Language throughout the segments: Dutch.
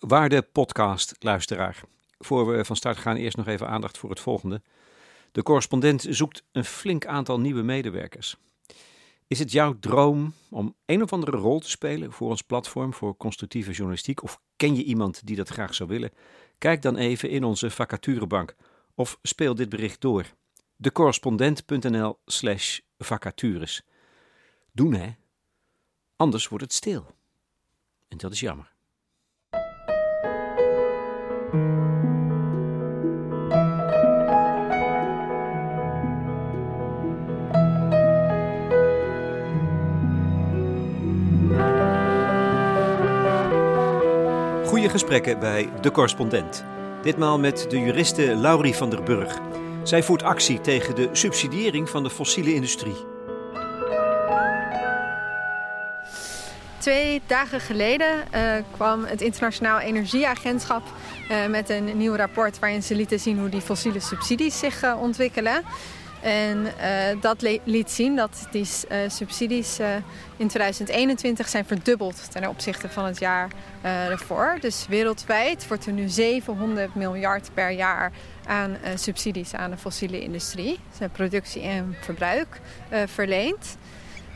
Waarde podcast-luisteraar. Voor we van start gaan, eerst nog even aandacht voor het volgende. De correspondent zoekt een flink aantal nieuwe medewerkers. Is het jouw droom om een of andere rol te spelen voor ons platform voor constructieve journalistiek? Of ken je iemand die dat graag zou willen? Kijk dan even in onze vacaturebank of speel dit bericht door. decorrespondent.nl/slash vacatures. Doen hè? Anders wordt het stil. En dat is jammer. Goede gesprekken bij De Correspondent. Ditmaal met de juriste Laurie van der Burg. Zij voert actie tegen de subsidiëring van de fossiele industrie. Twee dagen geleden uh, kwam het Internationaal Energieagentschap uh, met een nieuw rapport waarin ze lieten zien hoe die fossiele subsidies zich uh, ontwikkelen. En dat liet zien dat die subsidies in 2021 zijn verdubbeld ten opzichte van het jaar ervoor. Dus wereldwijd wordt er nu 700 miljard per jaar aan subsidies aan de fossiele industrie, zijn productie en verbruik, verleend.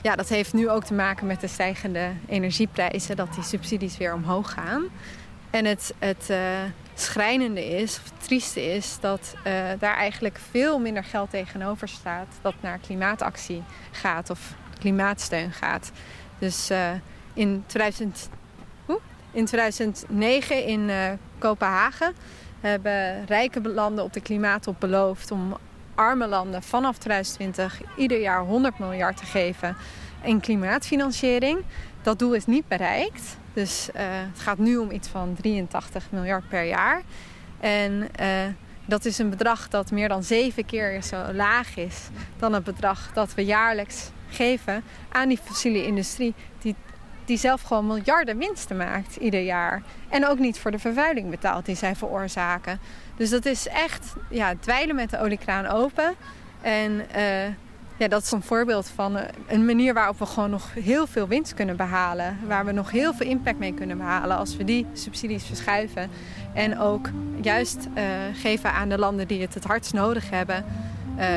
Ja, dat heeft nu ook te maken met de stijgende energieprijzen, dat die subsidies weer omhoog gaan. En het, het uh, schrijnende is, of het trieste is, dat uh, daar eigenlijk veel minder geld tegenover staat dat naar klimaatactie gaat of klimaatsteun gaat. Dus uh, in, 2000, hoe? in 2009 in Kopenhagen hebben rijke landen op de klimaattop beloofd om arme landen vanaf 2020 ieder jaar 100 miljard te geven in klimaatfinanciering. Dat doel is niet bereikt. Dus uh, het gaat nu om iets van 83 miljard per jaar. En uh, dat is een bedrag dat meer dan zeven keer zo laag is dan het bedrag dat we jaarlijks geven aan die fossiele industrie. Die, die zelf gewoon miljarden winsten maakt ieder jaar. En ook niet voor de vervuiling betaalt die zij veroorzaken. Dus dat is echt ja, dweilen met de oliekraan open. En uh, ja, dat is een voorbeeld van een manier waarop we gewoon nog heel veel winst kunnen behalen. Waar we nog heel veel impact mee kunnen behalen als we die subsidies verschuiven. En ook juist uh, geven aan de landen die het het hardst nodig hebben.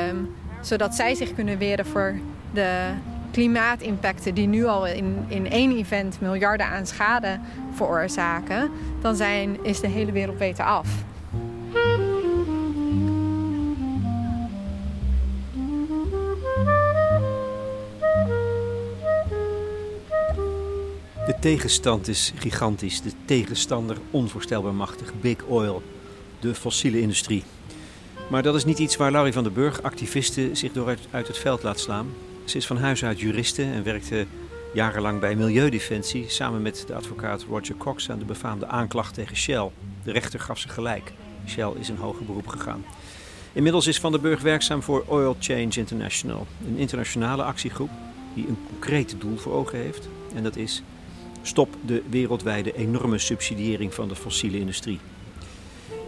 Um, zodat zij zich kunnen weren voor de klimaatimpacten die nu al in, in één event miljarden aan schade veroorzaken. Dan zijn, is de hele wereld beter af. De tegenstand is gigantisch, de tegenstander onvoorstelbaar machtig. Big Oil, de fossiele industrie. Maar dat is niet iets waar Laurie van den Burg, activisten, zich door uit, het veld laat slaan. Ze is van huis uit juriste en werkte jarenlang bij Milieudefensie samen met de advocaat Roger Cox aan de befaamde aanklacht tegen Shell. De rechter gaf ze gelijk. Shell is in hoger beroep gegaan. Inmiddels is Van den Burg werkzaam voor Oil Change International, een internationale actiegroep die een concreet doel voor ogen heeft. En dat is Stop de wereldwijde enorme subsidiëring van de fossiele industrie.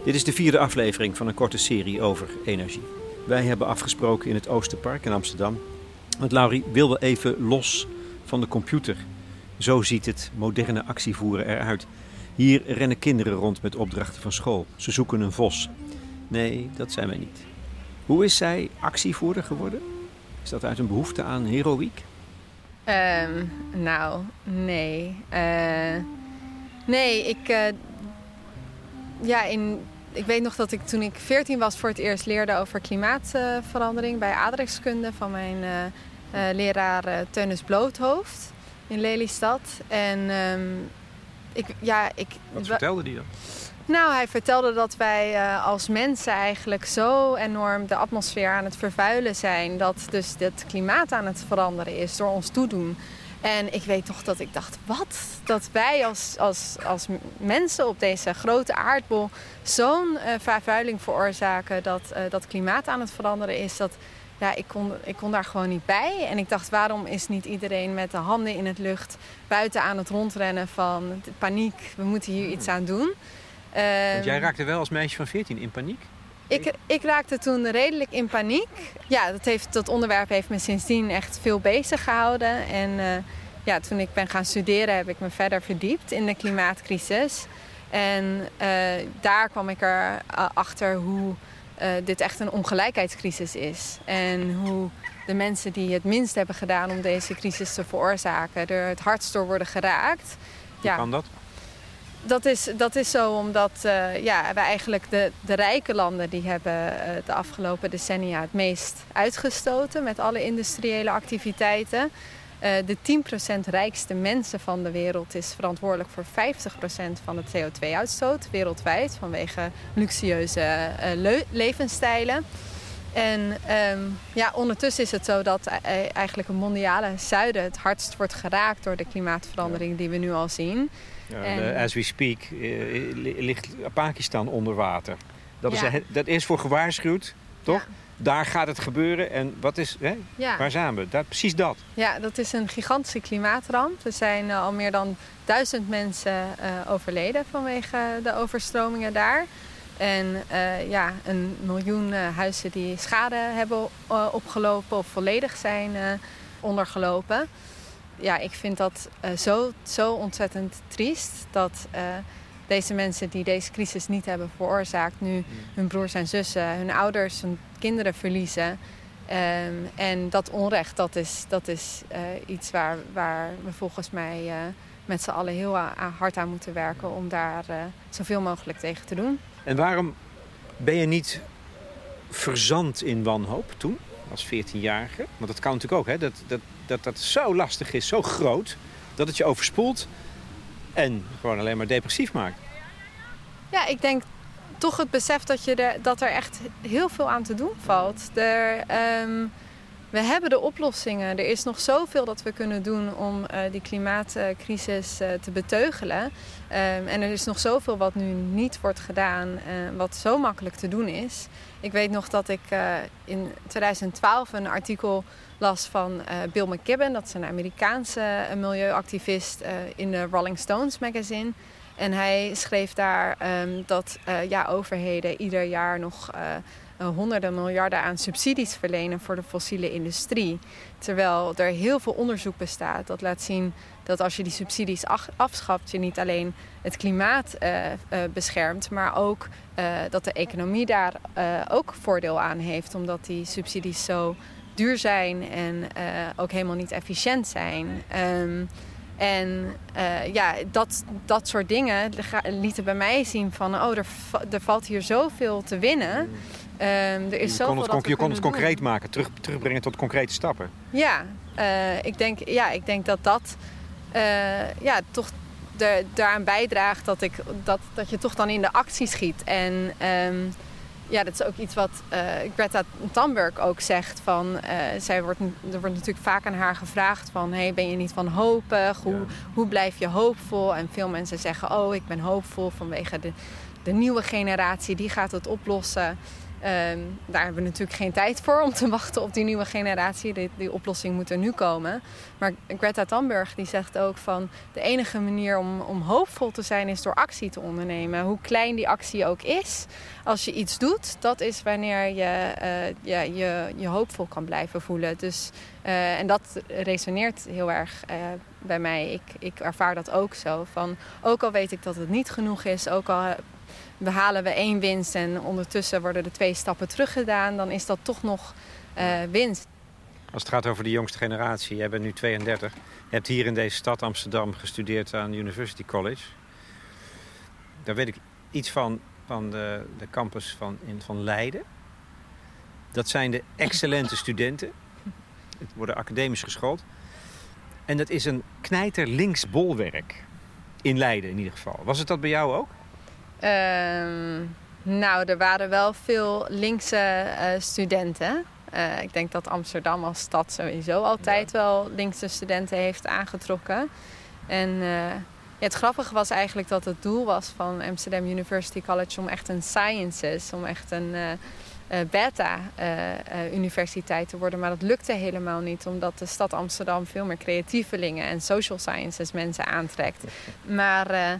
Dit is de vierde aflevering van een korte serie over energie. Wij hebben afgesproken in het Oosterpark in Amsterdam. Want Laurie wil wel even los van de computer. Zo ziet het moderne actievoeren eruit. Hier rennen kinderen rond met opdrachten van school. Ze zoeken een vos. Nee, dat zijn wij niet. Hoe is zij actievoerder geworden? Is dat uit een behoefte aan heroïek? Um, nou, nee. Uh, nee, ik. Uh, ja, in, ik weet nog dat ik toen ik 14 was voor het eerst leerde over klimaatverandering bij aardrijkskunde van mijn uh, leraar Teunis Bloothoofd in Lelystad. En um, ik, ja, ik. Wat vertelde die dan? Nou, hij vertelde dat wij uh, als mensen eigenlijk zo enorm de atmosfeer aan het vervuilen zijn. Dat dus het klimaat aan het veranderen is door ons toedoen. En ik weet toch dat ik dacht, wat? Dat wij als, als, als mensen op deze grote aardbol zo'n uh, vervuiling veroorzaken dat uh, dat klimaat aan het veranderen is. Dat, ja, ik, kon, ik kon daar gewoon niet bij. En ik dacht, waarom is niet iedereen met de handen in het lucht buiten aan het rondrennen van paniek, we moeten hier iets aan doen. Want jij ehm, raakte wel als meisje van 14 in paniek? Ik, ik, raakte toen redelijk in paniek. Ja, dat, heeft, dat onderwerp heeft me sindsdien echt veel bezig gehouden. En uh, ja, toen ik ben gaan studeren heb ik me verder verdiept in de klimaatcrisis. En daar kwam ik erachter achter hoe dit echt een ongelijkheidscrisis is. En hoe de mensen die het minst hebben gedaan om deze crisis te veroorzaken, er het hardst door worden geraakt. Hoe ja, kan dat? Dat is, dat is zo omdat uh, ja, we eigenlijk de, de rijke landen die hebben uh, de afgelopen decennia het meest uitgestoten met alle industriële activiteiten. Uh, de 10% rijkste mensen van de wereld is verantwoordelijk voor 50% van de CO2-uitstoot wereldwijd vanwege luxueuze levensstijlen. En um, ja, ondertussen is het zo dat eigenlijk het mondiale zuiden het hardst wordt geraakt door de klimaatverandering die we nu al zien. En... as we speak uh, ligt Pakistan onder water. Dat, is, dat is voor gewaarschuwd, toch? Daar gaat het gebeuren. En wat is, hè? waar zijn we? Dat, precies dat. Ja, dat is een gigantische klimaatramp. Er zijn uh, al meer dan duizend mensen uh, overleden vanwege de overstromingen daar. En uh, ja, een miljoen huizen die schade hebben opgelopen of volledig zijn ondergelopen ja, ik vind dat uh, zo, zo ontzettend triest dat uh, deze mensen die deze crisis niet hebben veroorzaakt, nu mm. hun broers en zussen, hun ouders, hun kinderen verliezen. Um, en dat onrecht, dat is, dat is uh, iets waar, waar we volgens mij met z'n allen heel hard aan moeten werken om daar zoveel mogelijk tegen te doen. En waarom ben je niet verzand in wanhoop toen? Als 14-jarige. Want dat kan natuurlijk ook, hè? Dat, dat, dat dat zo lastig is, zo groot, dat het je overspoelt en gewoon alleen maar depressief maakt. Ja, ik denk toch het besef dat, je er, dat er echt heel veel aan te doen valt. Um, we hebben de oplossingen. Er is nog zoveel dat we kunnen doen om uh, die klimaatcrisis uh, te beteugelen. Um, en er is nog zoveel wat nu niet wordt gedaan, uh, wat zo makkelijk te doen is. Ik weet nog dat ik in 2012 een artikel las van Bill McKibben. Dat is een Amerikaanse milieuactivist in de Rolling Stones magazine. En hij schreef daar um, dat ja, overheden ieder jaar nog honderden miljarden aan subsidies verlenen voor de fossiele industrie. Terwijl er heel veel onderzoek bestaat dat laat zien dat als je die subsidies afschaft, je niet alleen het klimaat uh, uh, beschermt, maar ook dat de economie daar ook voordeel aan heeft, omdat die subsidies zo duur zijn en ook helemaal niet efficiënt zijn. Um, en ja, dat, dat soort dingen lieten bij mij zien van... oh, er, er valt hier zoveel te winnen. Um, er is je kon het, je kon het concreet maken, terug, terugbrengen tot concrete stappen. Ja, uh, ik, denk, ja ik denk dat dat uh, ja, toch de, daaraan bijdraagt dat, ik, dat, dat je toch dan in de actie schiet. En... Um, ja, dat is ook iets wat uh, Greta Thunberg ook zegt. Van, uh, zij wordt, er wordt natuurlijk vaak aan haar gevraagd van... Hey, ben je niet wanhopig? Hoe, ja. hoe blijf je hoopvol? En veel mensen zeggen... oh, ik ben hoopvol vanwege de, de nieuwe generatie. Die gaat het oplossen. Um, daar hebben we natuurlijk geen tijd voor om te wachten op die nieuwe generatie. Die, die oplossing moet er nu komen. Maar Greta Thunberg die zegt ook van de enige manier om, om hoopvol te zijn is door actie te ondernemen. Hoe klein die actie ook is. Als je iets doet, dat is wanneer je uh, je, je, je hoopvol kan blijven voelen. Dus, uh, en dat resoneert heel erg uh, bij mij. Ik, ik ervaar dat ook zo. Van, ook al weet ik dat het niet genoeg is, ook al behalen we één winst en ondertussen worden er twee stappen teruggedaan, dan is dat toch nog uh, winst. Als het gaat over de jongste generatie, jij bent nu 32. Je hebt hier in deze stad Amsterdam gestudeerd aan University College. Daar weet ik iets van, van de, de campus van, in, van Leiden. Dat zijn de excellente studenten. Het worden academisch geschoold. En dat is een knijter links bolwerk. In Leiden in ieder geval. Was het dat bij jou ook? Uh, nou, er waren wel veel linkse uh, studenten. Uh, ik denk dat Amsterdam als stad sowieso altijd ja. wel linkse studenten heeft aangetrokken. En uh, ja, het grappige was eigenlijk dat het doel was van Amsterdam University College om echt een sciences, om echt een beta-universiteit te worden. Maar dat lukte helemaal niet, omdat de stad Amsterdam veel meer creatievelingen en social sciences mensen aantrekt. Maar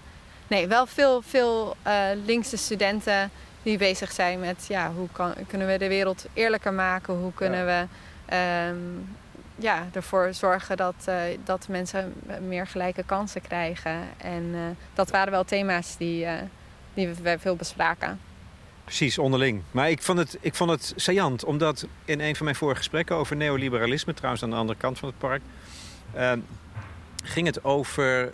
nee, wel veel, veel uh, linkse studenten die bezig zijn met ja, hoe kan, kunnen we de wereld eerlijker maken? Hoe kunnen ja. we um, ja, ervoor zorgen dat, dat mensen meer gelijke kansen krijgen. En dat waren wel thema's die, die we veel bespraken. Precies, onderling. Maar ik vond, het, ik vond het saillant, omdat in een van mijn vorige gesprekken over neoliberalisme, trouwens aan de andere kant van het park, ging het over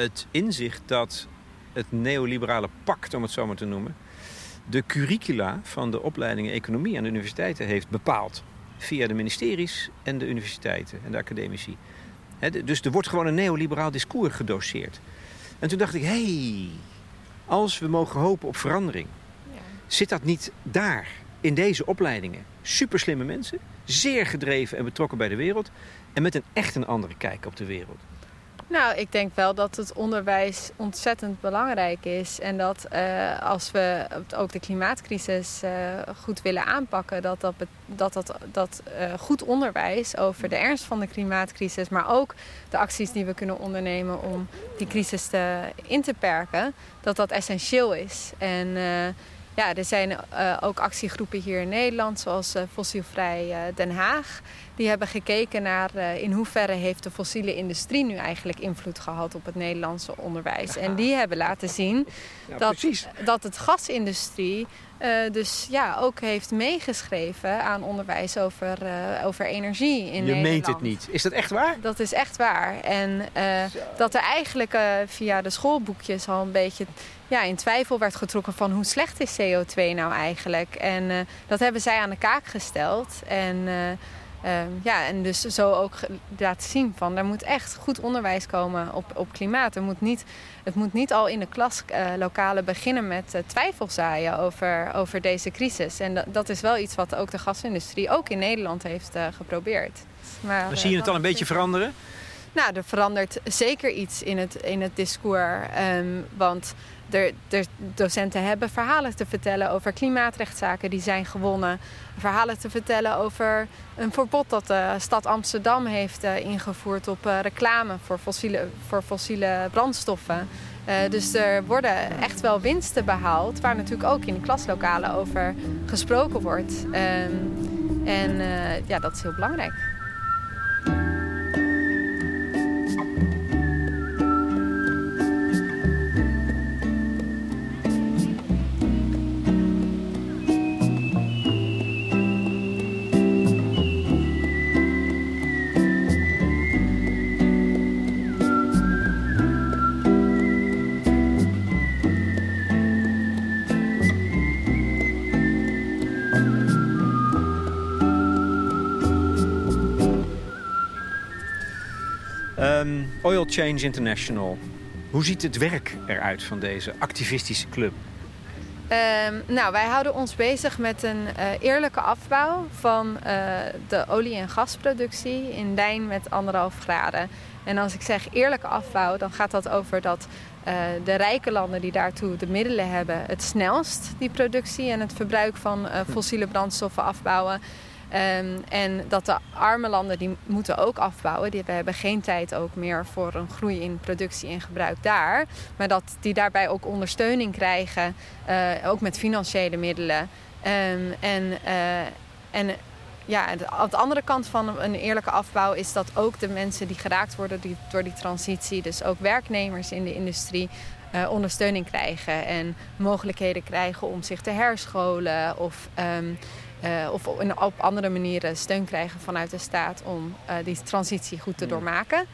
het inzicht dat het neoliberale pact, om het zo maar te noemen, de curricula van de opleidingen economie aan de universiteiten heeft bepaald. Via de ministeries en de universiteiten en de academici. dus er wordt gewoon een neoliberaal discours gedoseerd. En toen dacht ik, hé, hey, als we mogen hopen op verandering, zit dat niet daar, in deze opleidingen? Superslimme mensen, zeer gedreven en betrokken bij de wereld en met een echt een andere kijk op de wereld. Nou, ik denk wel dat het onderwijs ontzettend belangrijk is. En dat uh, als we ook de klimaatcrisis uh, goed willen aanpakken, dat dat, dat, dat, uh, goed onderwijs over de ernst van de klimaatcrisis, maar ook de acties die we kunnen ondernemen om die crisis te, in te perken, dat dat essentieel is. En ja, er zijn ook actiegroepen hier in Nederland, zoals Fossielvrij Den Haag. Die hebben gekeken naar in hoeverre heeft de fossiele industrie nu eigenlijk invloed gehad op het Nederlandse onderwijs. En die hebben laten zien ja, dat, dat het gasindustrie dus ja, ook heeft meegeschreven aan onderwijs over, over energie in Je Nederland. meent het niet. Is dat echt waar? Dat is echt waar. En dat er eigenlijk via de schoolboekjes al een beetje ja, in twijfel werd getrokken van hoe slecht is CO2 nou eigenlijk. En dat hebben zij aan de kaak gesteld. En, uh, uh, ja, en dus zo ook laten zien van er moet echt goed onderwijs komen op, op klimaat. Er moet niet, het moet niet al in de klaslokalen beginnen met twijfel zaaien over, over deze crisis. En dat, dat is wel iets wat ook de gasindustrie ook in Nederland heeft geprobeerd. Maar, maar zie je het al een beetje veranderen? Nou, er verandert zeker iets in het, in het discours. Um, want er, docenten hebben verhalen te vertellen over klimaatrechtszaken die zijn gewonnen. Verhalen te vertellen over een verbod dat de stad Amsterdam heeft uh, ingevoerd op uh, reclame voor fossiele, voor fossiele brandstoffen. Uh, dus er worden echt wel winsten behaald, waar natuurlijk ook in de klaslokalen over gesproken wordt. Um, en ja, dat is heel belangrijk. Oil Change International. Hoe ziet het werk eruit van deze activistische club? Um, nou, wij houden ons bezig met een uh, eerlijke afbouw van uh, de olie- en gasproductie in lijn met anderhalf graden. En als ik zeg eerlijke afbouw, dan gaat dat over dat uh, de rijke landen die daartoe de middelen hebben, het snelst die productie en het verbruik van fossiele brandstoffen afbouwen. Um, en dat de arme landen die moeten ook afbouwen. Die, we hebben geen tijd ook meer voor een groei in productie en gebruik daar. Maar dat die daarbij ook ondersteuning krijgen, uh, ook met financiële middelen. Um, en, uh, en ja, aan de andere kant van een eerlijke afbouw is dat ook de mensen die geraakt worden die, door die transitie, dus ook werknemers in de industrie, uh, ondersteuning krijgen en mogelijkheden krijgen om zich te herscholen of um, uh, of op andere manieren steun krijgen vanuit de staat om uh, die transitie goed te doormaken.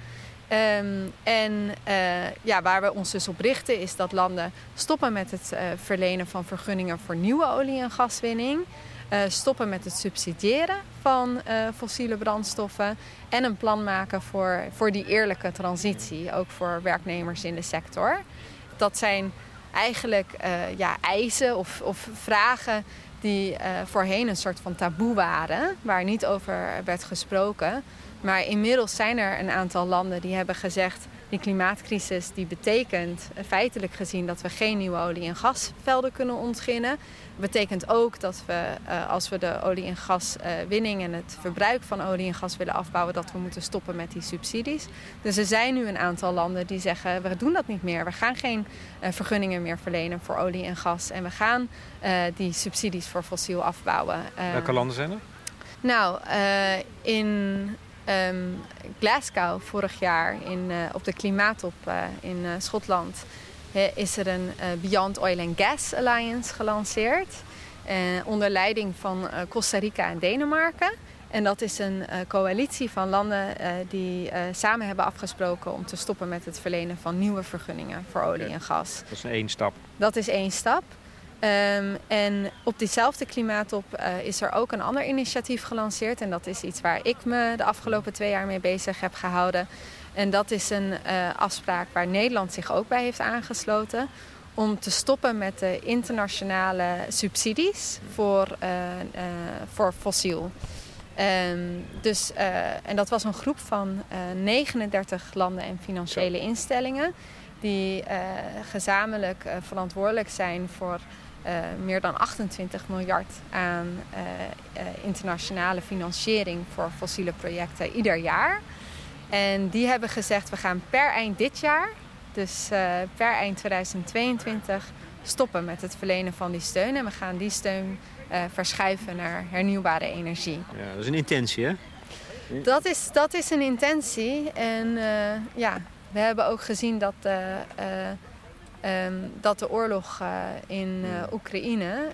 Um, en uh, ja, waar we ons dus op richten is dat landen stoppen met het verlenen van vergunningen voor nieuwe olie- en gaswinning. stoppen met het subsidiëren van fossiele brandstoffen. En een plan maken voor, voor die eerlijke transitie, ook voor werknemers in de sector. Dat zijn eigenlijk ja, eisen of, of vragen die uh, voorheen een soort van taboe waren, waar niet over werd gesproken. Maar inmiddels zijn er een aantal landen die hebben gezegd: die klimaatcrisis die betekent feitelijk gezien dat we geen nieuwe olie- en gasvelden kunnen ontginnen. Betekent ook dat we, uh, als we de olie- en gaswinning en het verbruik van olie en gas willen afbouwen, dat we moeten stoppen met die subsidies. Dus er zijn nu een aantal landen die zeggen: we doen dat niet meer. We gaan geen uh, vergunningen meer verlenen voor olie en gas. En we gaan die subsidies voor fossiel afbouwen. Welke landen zijn er? Nou, in ehm, Glasgow vorig jaar in, op de klimaattop in Schotland is er een Beyond Oil and Gas Alliance gelanceerd. onder leiding van Costa Rica en Denemarken. En dat is een coalitie van landen die samen hebben afgesproken om te stoppen met het verlenen van nieuwe vergunningen voor olie en gas. Dat is één stap. Dat is één stap. Um, en op diezelfde klimaattop is er ook een ander initiatief gelanceerd. En dat is iets waar ik me de afgelopen twee jaar mee bezig heb gehouden. En dat is een afspraak waar Nederland zich ook bij heeft aangesloten. Om te stoppen met de internationale subsidies voor, voor fossiel. Um, dus, en dat was een groep van uh, eh, 39 landen en financiële instellingen die gezamenlijk verantwoordelijk zijn voor meer dan 28 miljard aan internationale financiering voor fossiele projecten ieder jaar. En die hebben gezegd we gaan per eind dit jaar, dus per eind 2022, stoppen met het verlenen van die steun. En we gaan die steun uh, verschuiven naar hernieuwbare energie. Ja, dat is een intentie, hè? Dat is, dat is een intentie. En uh, ja, we hebben ook gezien dat, um, dat de oorlog in Oekraïne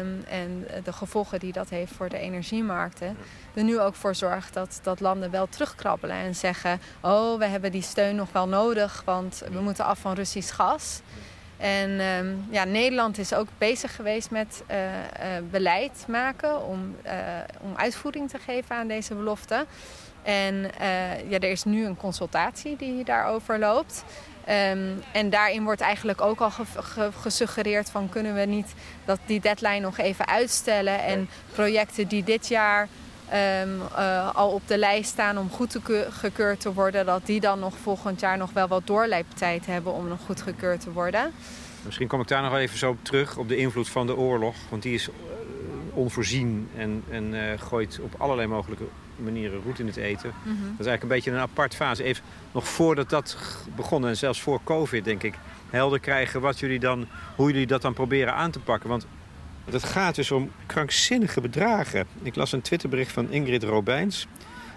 um, en de gevolgen die dat heeft voor de energiemarkten, er nu ook voor zorgt dat, dat landen wel terugkrabbelen en zeggen: Oh, we hebben die steun nog wel nodig, want we moeten af van Russisch gas. En ehm, ja, Nederland is ook bezig geweest met uh, uh, beleid maken om, om uitvoering te geven aan deze belofte. En ja, er is nu een consultatie die daarover loopt. Um, en daarin wordt eigenlijk ook al ge ge gesuggereerd van kunnen we niet dat die deadline nog even uitstellen en projecten die dit jaar um, uh, al op de lijst staan om goed gekeurd te worden, dat die dan nog volgend jaar nog wel wat doorleeptijd hebben om nog goed gekeurd te worden. Misschien kom ik daar nog even zo op terug op de invloed van de oorlog. Want die is uh, onvoorzien en, en uh, gooit op allerlei mogelijke manieren roet in het eten. Mm -hmm. Dat is eigenlijk een beetje een apart fase. Even nog voordat dat begon en zelfs voor COVID denk ik... helder krijgen wat jullie dan, hoe jullie dat dan proberen aan te pakken. Want het gaat dus om krankzinnige bedragen. Ik las een Twitterbericht van Ingrid Robijns.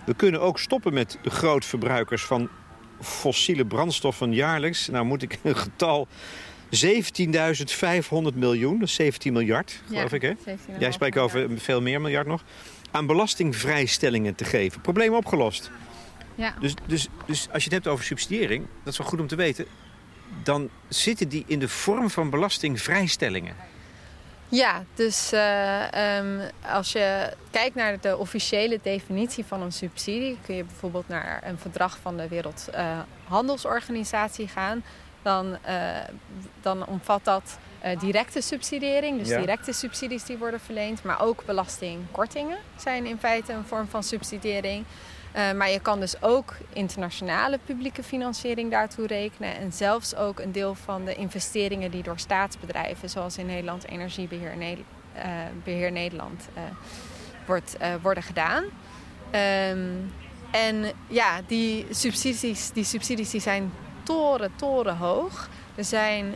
We kunnen ook stoppen met de grootverbruikers van fossiele brandstoffen jaarlijks. Nou moet ik een getal 17.500 miljoen, dat is 17 miljard, geloof ik hè? Jij spreekt over veel meer miljard nog. Aan belastingvrijstellingen te geven. Probleem opgelost. Ja. Dus, dus, dus als je het hebt over subsidiëring, dat is wel goed om te weten. Dan zitten die in de vorm van belastingvrijstellingen. Ja, dus uh, um, als je kijkt naar de officiële definitie van een subsidie, kun je bijvoorbeeld naar een verdrag van de Wereldhandelsorganisatie uh, gaan. Dan, uh, dan omvat dat directe subsidiëring, dus ja. directe subsidies die worden verleend, maar ook belastingkortingen zijn in feite een vorm van subsidiëring. Uh, maar je kan dus ook internationale publieke financiering daartoe rekenen. En zelfs ook een deel van de investeringen die door staatsbedrijven, zoals in Nederland Energiebeheer ne uh, Beheer Nederland, wordt, worden gedaan. Um, en ja, die subsidies, die subsidies die zijn toren, toren hoog. Er zijn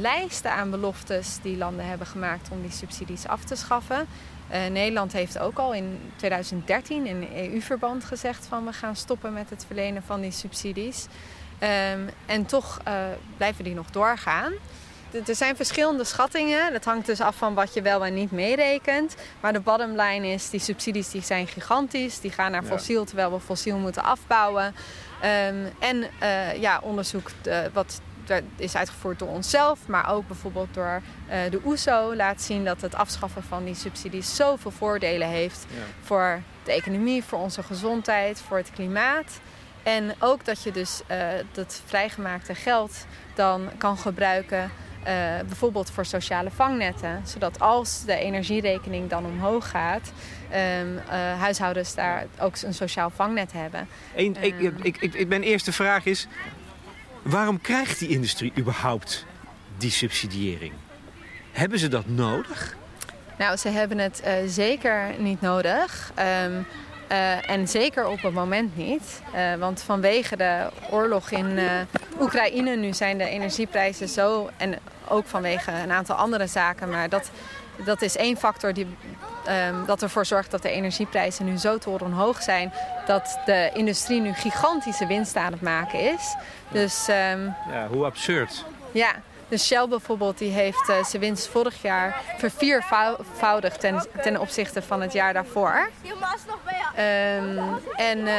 lijsten aan beloftes die landen hebben gemaakt om die subsidies af te schaffen. Uh, Nederland heeft ook al in 2013 in EU-verband gezegd van we gaan stoppen met het verlenen van die subsidies. Um, en toch uh, blijven die nog doorgaan. er zijn verschillende schattingen. Dat hangt dus af van wat je wel en niet meerekent. Maar de bottom line is, die subsidies die zijn gigantisch. Die gaan naar fossiel terwijl we fossiel moeten afbouwen. Um, en uh, ja, onderzoek wat dat is uitgevoerd door onszelf, maar ook bijvoorbeeld door uh, de OESO e laat zien dat het afschaffen van die subsidies zoveel voordelen heeft ja. voor de economie, voor onze gezondheid, voor het klimaat. En ook dat je dus uh, dat vrijgemaakte geld dan kan gebruiken uh, bijvoorbeeld voor sociale vangnetten. Zodat als de energierekening dan omhoog gaat, um, huishoudens daar ook een sociaal vangnet hebben. Eén, ik, ik, ik, mijn eerste vraag is, Waarom krijgt die industrie überhaupt die subsidiëring? Hebben ze dat nodig? Nou, ze hebben het uh, zeker niet nodig. Um, uh, en zeker op het moment niet. Uh, want vanwege de oorlog in Oekraïne nu zijn de energieprijzen zo... en ook vanwege een aantal andere zaken... maar dat dat is één factor die um, dat ervoor zorgt dat de energieprijzen nu zo torenhoog zijn dat de industrie nu gigantische winst aan het maken is. Dus, um, ja, hoe absurd. Ja, dus Shell bijvoorbeeld die heeft uh, zijn winst vorig jaar verviervoudigd ten, ten opzichte van het jaar daarvoor. Um, en uh,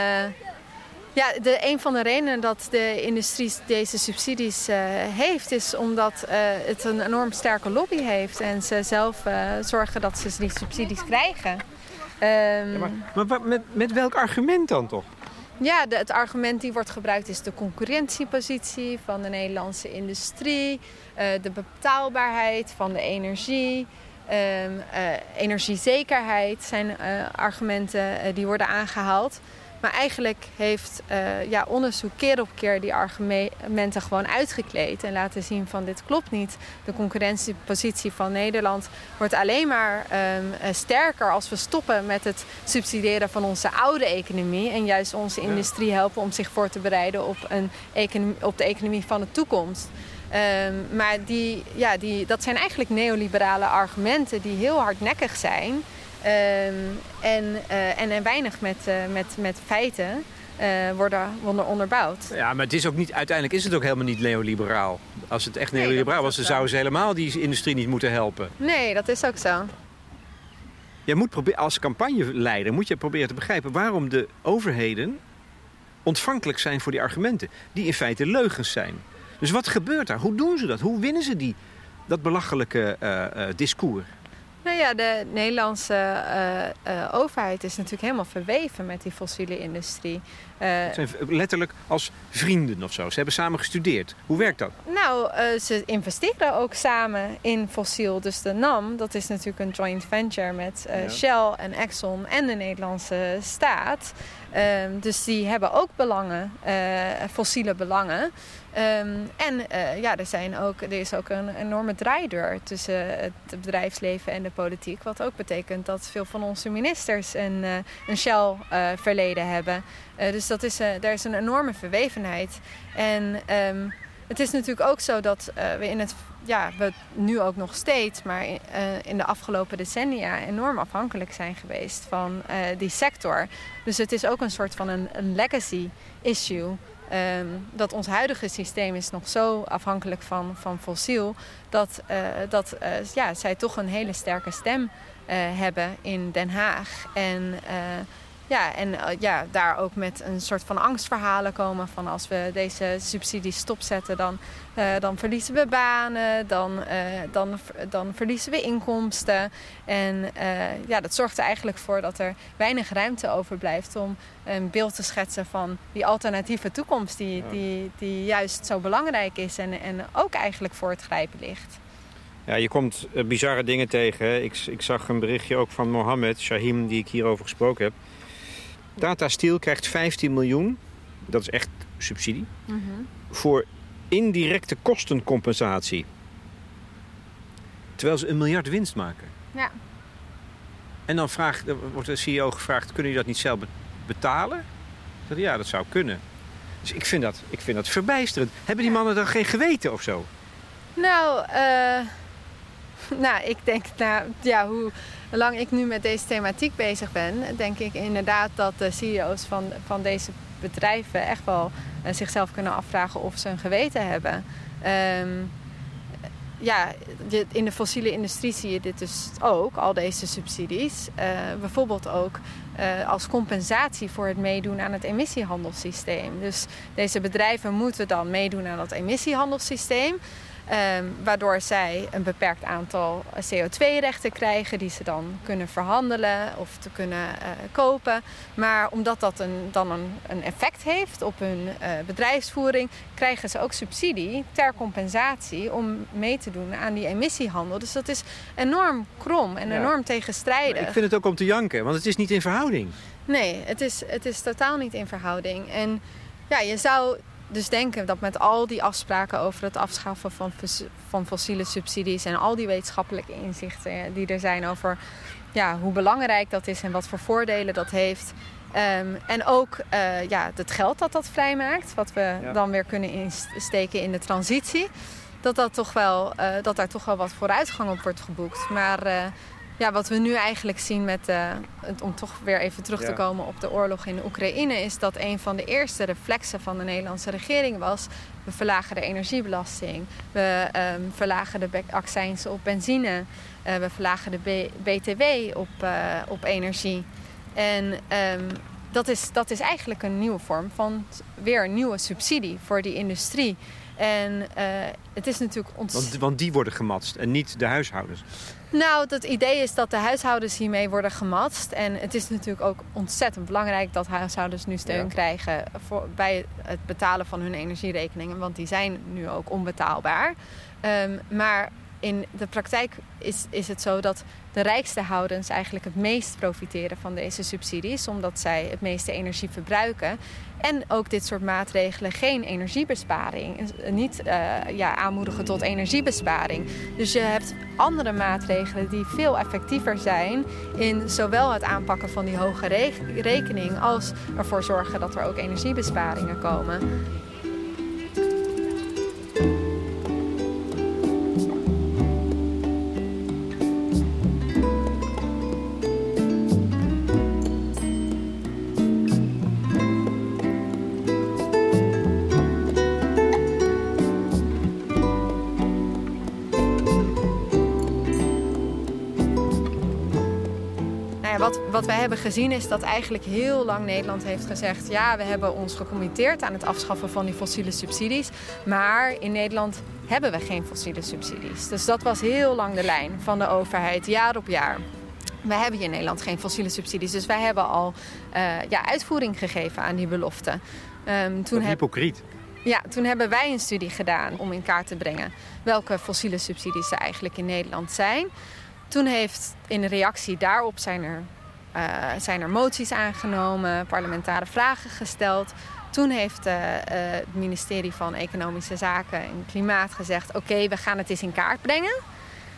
ja, de, een van de redenen dat de industrie deze subsidies uh, heeft, is omdat uh, het een enorm sterke lobby heeft en ze zelf uh, zorgen dat ze die subsidies krijgen. Um, ja, maar, maar met, met welk argument dan toch? Ja, de, het argument die wordt gebruikt is de concurrentiepositie van de Nederlandse industrie, de betaalbaarheid van de energie. Um, energiezekerheid zijn argumenten die worden aangehaald. Maar eigenlijk heeft uh, ja, onderzoek keer op keer die argumenten gewoon uitgekleed. En laten zien van dit klopt niet. De concurrentiepositie van Nederland wordt alleen maar um, sterker als we stoppen met het subsidiëren van onze oude economie. En juist onze industrie helpen om zich voor te bereiden op, een economie, op de economie van de toekomst. Um, maar die, ja, die, dat zijn eigenlijk neoliberale argumenten die heel hardnekkig zijn. Um, en, uh, en, en weinig met, uh, met, met feiten uh, worden, worden onderbouwd. Ja, maar het is ook niet, uiteindelijk is het ook helemaal niet neoliberaal. Als het echt neoliberaal nee, was, dan zouden ze helemaal die industrie niet moeten helpen. Nee, dat is ook zo. Je moet proberen, als campagneleider moet je proberen te begrijpen waarom de overheden ontvankelijk zijn voor die argumenten. Die in feite leugens zijn. Dus wat gebeurt daar? Hoe doen ze dat? Hoe winnen ze die, dat belachelijke discours? Nou ja, de Nederlandse uh, uh, overheid is natuurlijk helemaal verweven met die fossiele industrie. Uh, zijn letterlijk als vrienden of zo. Ze hebben samen gestudeerd. Hoe werkt dat? Nou, ze investeren ook samen in fossiel. Dus de NAM, dat is natuurlijk een joint venture met ja. Shell en Exxon en de Nederlandse staat. Um, dus die hebben ook belangen, fossiele belangen. Um, en uh, ja, er, zijn ook, er is ook een enorme draaideur tussen het bedrijfsleven en de politiek. Wat ook betekent dat veel van onze ministers een, uh, een Shell-verleden uh, hebben. dus dat is, er is een enorme verwevenheid. En um, het is natuurlijk ook zo dat we in het ja, we nu ook nog steeds, maar in de afgelopen decennia enorm afhankelijk zijn geweest van die sector. Dus het is ook een soort van een, een legacy issue. Um, dat ons huidige systeem is nog zo afhankelijk van, van fossiel, dat, uh, dat uh, ja, zij toch een hele sterke stem uh, hebben in Den Haag. En ja, en uh, ja, daar ook met een soort van angstverhalen komen van als we deze subsidies stopzetten, dan, uh, dan verliezen we banen, dan, uh, dan, dan verliezen we inkomsten. En ja, dat zorgt er eigenlijk voor dat er weinig ruimte overblijft om een beeld te schetsen van die alternatieve toekomst die, die, die juist zo belangrijk is en, en ook eigenlijk voor het grijpen ligt. Ja, je komt bizarre dingen tegen. Ik, ik zag een berichtje ook van Mohammed Shahim, die ik hierover gesproken heb. Tata Steel krijgt 15 miljoen, dat is echt subsidie, voor indirecte kostencompensatie. Terwijl ze een miljard winst maken. Ja. En dan vraagt, wordt de CEO gevraagd, kunnen jullie dat niet zelf betalen? Ja, dat zou kunnen. Dus ik vind dat, ik vind dat verbijsterend. Hebben die mannen dan geen geweten of zo? Nou, uh, nou ik denk, nou, ja, hoe lang ik nu met deze thematiek bezig ben, denk ik inderdaad dat de CEO's van, van deze bedrijven echt wel uh, zichzelf kunnen afvragen of ze een geweten hebben. Um, ja, in de fossiele industrie zie je dit dus ook, al deze subsidies. Uh, bijvoorbeeld ook uh, als compensatie voor het meedoen aan het emissiehandelssysteem. Dus deze bedrijven moeten dan meedoen aan dat emissiehandelssysteem. Um, waardoor zij een beperkt aantal CO2-rechten krijgen die ze dan kunnen verhandelen of te kunnen uh, kopen. Maar omdat dat een, dan een, een, effect heeft op hun uh, bedrijfsvoering, krijgen ze ook subsidie ter compensatie om mee te doen aan die emissiehandel. Dus dat is enorm krom en ja. enorm tegenstrijdig. Maar ik vind het ook om te janken, want het is niet in verhouding. Nee, het is, het is totaal niet in verhouding. En ja, je zou dus denken dat met al die afspraken over het afschaffen van, van fossiele subsidies en al die wetenschappelijke inzichten die er zijn over ja, hoe belangrijk dat is en wat voor voordelen dat heeft. Um, en ook uh, ja, het geld dat dat vrijmaakt, wat we ja. dan weer kunnen insteken in de transitie. dat, dat, toch wel, dat daar toch wel wat vooruitgang op wordt geboekt. Maar ja, wat we nu eigenlijk zien met, uh, om toch weer even terug te komen op de oorlog in Oekraïne, is dat een van de eerste reflexen van de Nederlandse regering was: we verlagen de energiebelasting, we um, verlagen de accijns op benzine, uh, we verlagen de BTW op, uh, op energie. En um, dat, is, dat is eigenlijk een nieuwe vorm van weer een nieuwe subsidie voor die industrie. En uh, het is natuurlijk ont... want, want die worden gematst en niet de huishoudens. Nou, het idee is dat de huishoudens hiermee worden gematst. En het is natuurlijk ook ontzettend belangrijk dat huishoudens nu steun krijgen voor, bij het betalen van hun energierekeningen. Want die zijn nu ook onbetaalbaar. Um, maar in de praktijk is, is het zo dat de rijkste houdens eigenlijk het meest profiteren van deze subsidies, omdat zij het meeste energie verbruiken. En ook dit soort maatregelen geen energiebesparing, niet uh, ja, aanmoedigen tot energiebesparing. Dus je hebt andere maatregelen die veel effectiever zijn in zowel het aanpakken van die hoge rekening als ervoor zorgen dat er ook energiebesparingen komen. Hebben gezien is dat eigenlijk heel lang Nederland heeft gezegd... ja, we hebben ons gecommitteerd aan het afschaffen van die fossiele subsidies. Maar in Nederland hebben we geen fossiele subsidies. Dus dat was heel lang de lijn van de overheid, jaar op jaar. Wij hebben hier in Nederland geen fossiele subsidies. Dus wij hebben al uh, ja, uitvoering gegeven aan die belofte. Um, toen heb... hypocriet. Ja, toen hebben wij een studie gedaan om in kaart te brengen welke fossiele subsidies er eigenlijk in Nederland zijn. Toen heeft in reactie daarop zijn er, zijn er moties aangenomen, parlementaire vragen gesteld. Toen heeft uh, het ministerie van Economische Zaken en Klimaat gezegd: Oké, we gaan het eens in kaart brengen.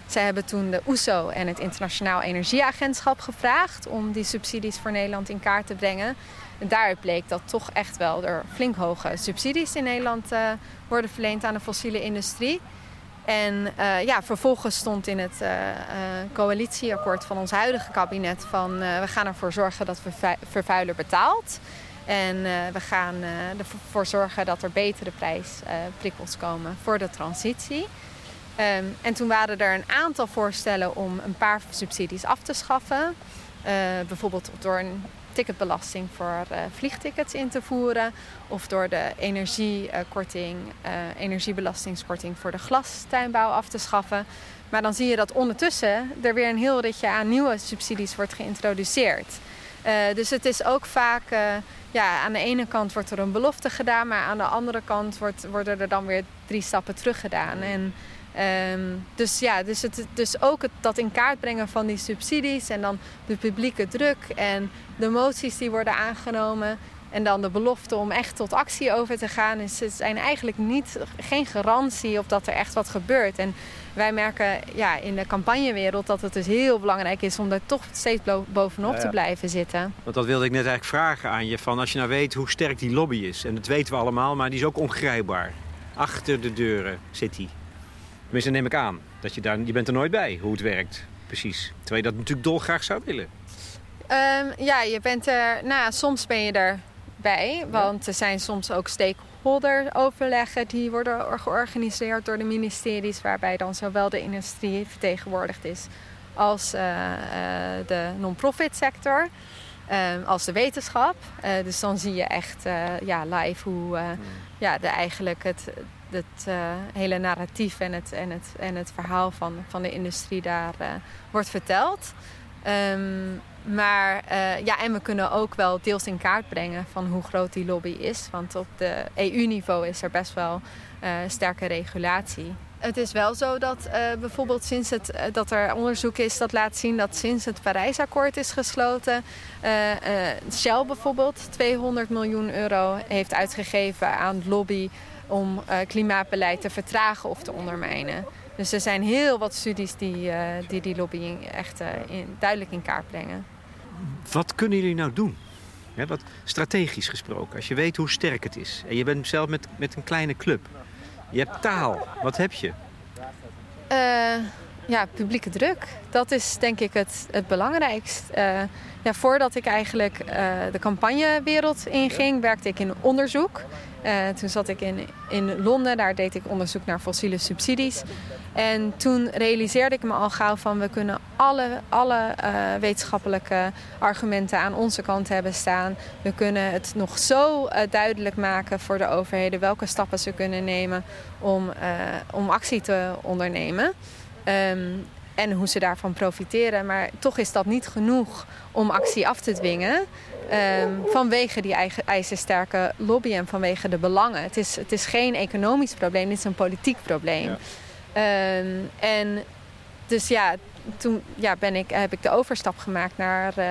Zij hebben toen de OESO en het Internationaal Energieagentschap gevraagd om die subsidies voor Nederland in kaart te brengen. En daaruit bleek dat toch echt wel er flink hoge subsidies in Nederland worden verleend aan de fossiele industrie. En uh, ja, vervolgens stond in het uh, coalitieakkoord van ons huidige kabinet van we gaan ervoor zorgen dat vervuiler betaalt. En we gaan ervoor zorgen dat er betere prijsprikkels komen voor de transitie. Um, en toen waren er een aantal voorstellen om een paar subsidies af te schaffen. bijvoorbeeld door een ticketbelasting voor uh, vliegtickets in te voeren. Of door de energiekorting, uh, energiebelastingskorting voor de glastuinbouw af te schaffen. Maar dan zie je dat ondertussen er weer een heel ritje aan nieuwe subsidies wordt geïntroduceerd. Uh, dus het is ook vaak, ja, aan de ene kant wordt er een belofte gedaan, maar aan de andere kant wordt, worden er dan weer drie stappen terug gedaan. En Um, dus ja, dus, het, dus ook het, dat in kaart brengen van die subsidies en dan de publieke druk en de moties die worden aangenomen. En dan de belofte om echt tot actie over te gaan. Is, zijn eigenlijk niet, geen garantie op dat er echt wat gebeurt. En wij merken ja, in de campagnewereld dat het dus heel belangrijk is om er toch steeds bovenop te blijven zitten. Want dat wilde ik net eigenlijk vragen aan je. Van als je nou weet hoe sterk die lobby is. En dat weten we allemaal, maar die is ook ongrijpbaar. Achter de deuren zit die. Tenminste, neem ik aan. Dat je, daar, je bent er nooit bij hoe het werkt, precies. Terwijl je dat natuurlijk dolgraag zou willen. Um, ja, je bent er... Nou, soms ben je erbij. Want er zijn soms ook stakeholder-overleggen... die worden georganiseerd door de ministeries... waarbij dan zowel de industrie vertegenwoordigd is... als uh, uh, de non-profit sector... Um, als de wetenschap. Uh, dus dan zie je echt ja, live hoe hmm. ja, de, eigenlijk het, het uh, hele narratief en het, en het, en het verhaal van, van de industrie daar uh, wordt verteld. Um, maar uh, ja, en we kunnen ook wel deels in kaart brengen van hoe groot die lobby is. Want op de EU-niveau is er best wel sterke regulatie. Het is wel zo dat bijvoorbeeld sinds het, dat er onderzoek is dat laat zien dat sinds het Parijsakkoord is gesloten, Shell bijvoorbeeld 200 miljoen euro heeft uitgegeven aan lobby om uh, klimaatbeleid te vertragen of te ondermijnen. Dus er zijn heel wat studies die uh, die, die lobbying echt in, duidelijk in kaart brengen. Wat kunnen jullie nou doen? He, wat strategisch gesproken, als je weet hoe sterk het is en je bent zelf met, met een kleine club. Je hebt taal. Wat heb je? Uh, ja, publieke druk. Dat is denk ik het, het belangrijkst. Uh, ja, voordat ik eigenlijk uh, de campagnewereld inging, werkte ik in onderzoek. Uh, toen zat ik in, in Londen, daar deed ik onderzoek naar fossiele subsidies. En toen realiseerde ik me al gauw van we kunnen alle, alle uh, wetenschappelijke argumenten aan onze kant hebben staan. We kunnen het nog zo uh, duidelijk maken voor de overheden welke stappen ze kunnen nemen om, om actie te ondernemen. Um, en hoe ze daarvan profiteren. Maar toch is dat niet genoeg om actie af te dwingen. Um, vanwege die eigen, ijzersterke lobby en vanwege de belangen. Het is, het is geen economisch probleem, dit is een politiek probleem. Ja. Um, en dus ja, toen ja, ben ik, heb ik de overstap gemaakt naar uh,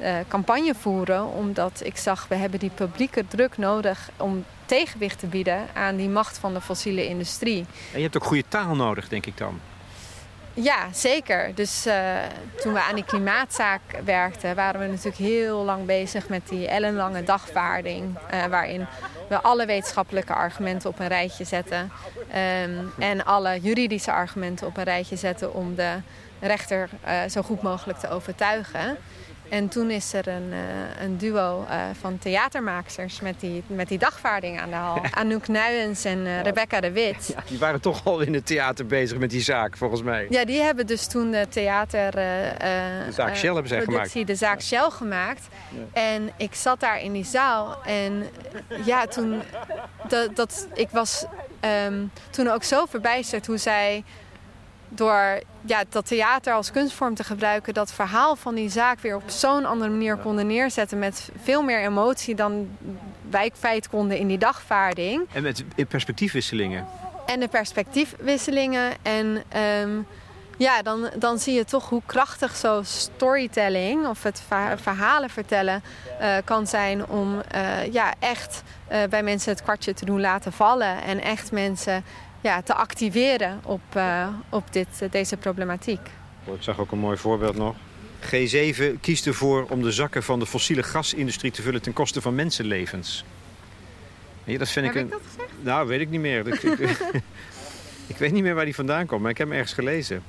uh, campagne voeren. Omdat ik zag, we hebben die publieke druk nodig om tegenwicht te bieden aan die macht van de fossiele industrie. En je hebt ook goede taal nodig, denk ik dan. Ja, zeker. Dus uh, toen we aan die klimaatzaak werkten, waren we natuurlijk heel lang bezig met die ellenlange dagvaarding. Uh, waarin we alle wetenschappelijke argumenten op een rijtje zetten. Um, en alle juridische argumenten op een rijtje zetten om de rechter uh, zo goed mogelijk te overtuigen. En toen is er een, uh, een duo uh, van theatermakers met die, met die dagvaarding aan de hal. Anouk Nuyens en uh, Rebecca de Wit. Ja, die waren toch al in het theater bezig met die zaak, volgens mij. Ja, die hebben dus toen de theater... de zaak Shell hebben zij gemaakt. De zaak Shell gemaakt. Ja. En ik zat daar in die zaal en ja, toen... Dat, dat, ik was um, toen ook zo verbijsterd hoe zij door ja, dat theater als kunstvorm te gebruiken, dat verhaal van die zaak weer op zo'n andere manier konden neerzetten. Met veel meer emotie dan wij kwijt konden in die dagvaarding. En met perspectiefwisselingen. En de perspectiefwisselingen. En um, ja, dan, dan zie je toch hoe krachtig zo storytelling of het verhalen vertellen uh, kan zijn om uh, ja, echt uh, bij mensen het kwartje te doen laten vallen. En echt mensen ja, te activeren op, uh, op dit, deze problematiek. Ik zag ook een mooi voorbeeld nog. G7 kiest ervoor om de zakken van de fossiele gasindustrie te vullen ten koste van mensenlevens. Ja, dat vind heb ik, een... ik dat gezegd? Nou, weet ik niet meer. ik, ik, weet niet meer waar die vandaan komt, maar ik heb hem ergens gelezen.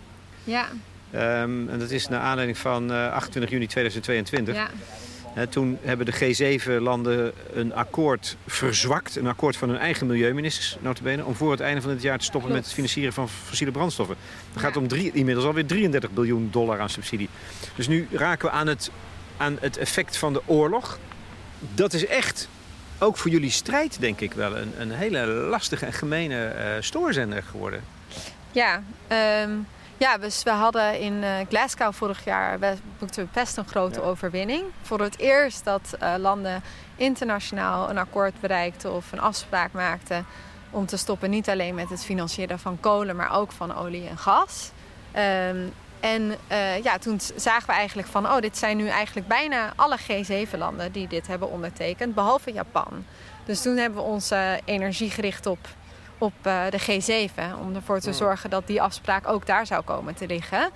Ja. Um, en dat is naar aanleiding van uh, 28 juni 2022. Ja. Toen hebben de G7-landen een akkoord verzwakt. Een akkoord van hun eigen milieuministers, notabene... om voor het einde van het jaar te stoppen Klopt. met het financieren van fossiele brandstoffen. Het gaat om drie, inmiddels alweer 33 biljoen dollar aan subsidie. Dus nu raken we aan het, aan het effect van de oorlog. Dat is echt, ook voor jullie strijd denk ik wel... een, een hele lastige en gemene uh, stoorzender geworden. Ja, um... Ja, dus we hadden in uh, Glasgow vorig jaar boekten we best een grote ja. overwinning. Voor het eerst dat uh, landen internationaal een akkoord bereikten of een afspraak maakten om te stoppen niet alleen met het financieren van kolen, maar ook van olie en gas. Um, en uh, ja, toen zagen we eigenlijk van, oh, dit zijn nu eigenlijk bijna alle G7-landen die dit hebben ondertekend, behalve Japan. Dus toen hebben we onze energie gericht op op uh, de G7. Om ervoor te zorgen dat die afspraak ook daar zou komen te liggen.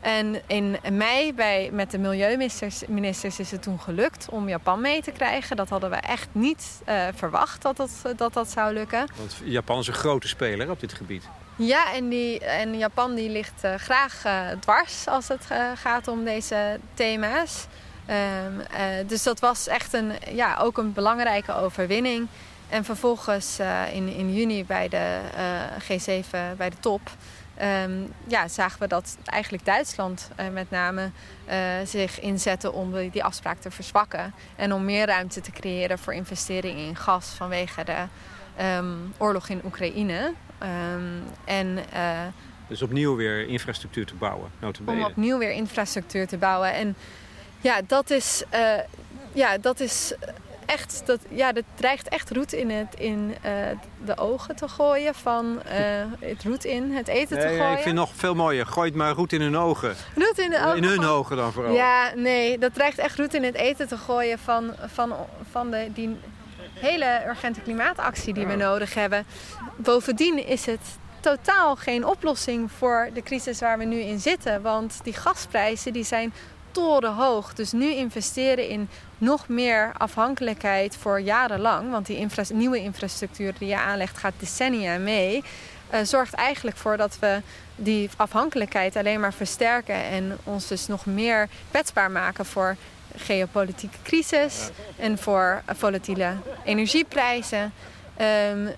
En in mei bij, met de milieuministers ministers is het toen gelukt om Japan mee te krijgen. Dat hadden we echt niet uh, verwacht dat dat, dat dat zou lukken. Want Japan is een grote speler op dit gebied. Ja, en, die, en Japan die ligt uh, graag dwars als het gaat om deze thema's. Um, dus dat was echt een, ja, ook een belangrijke overwinning. En vervolgens uh, in, in juni bij de uh, G7, bij de top, um, ja, zagen we dat eigenlijk Duitsland uh, met name zich inzette om die, die afspraak te verzwakken. En om meer ruimte te creëren voor investeringen in gas vanwege de um, oorlog in Oekraïne. Um, en, dus opnieuw weer infrastructuur te bouwen, notabene. Om opnieuw weer infrastructuur te bouwen. En ja, dat is, ja, dat is echt, dat, ja, dat dreigt echt roet in, het, in uh, de ogen te gooien. Van uh, het roet in het eten nee, te gooien. Ik vind nog veel mooier. Gooi het maar roet in hun ogen. Roet in de ogen. In hun ogen dan vooral. Ja, nee, dat dreigt echt roet in het eten te gooien van, van, van de, die hele urgente klimaatactie die we nodig hebben. Bovendien is het totaal geen oplossing voor de crisis waar we nu in zitten. Want die gasprijzen die zijn torenhoog. Dus nu investeren in nog meer afhankelijkheid voor jarenlang, want die nieuwe infrastructuur die je aanlegt gaat decennia mee, uh, zorgt eigenlijk voor dat we die afhankelijkheid alleen maar versterken en ons dus nog meer kwetsbaar maken voor geopolitieke crisis en voor volatiele energieprijzen. Um, uh,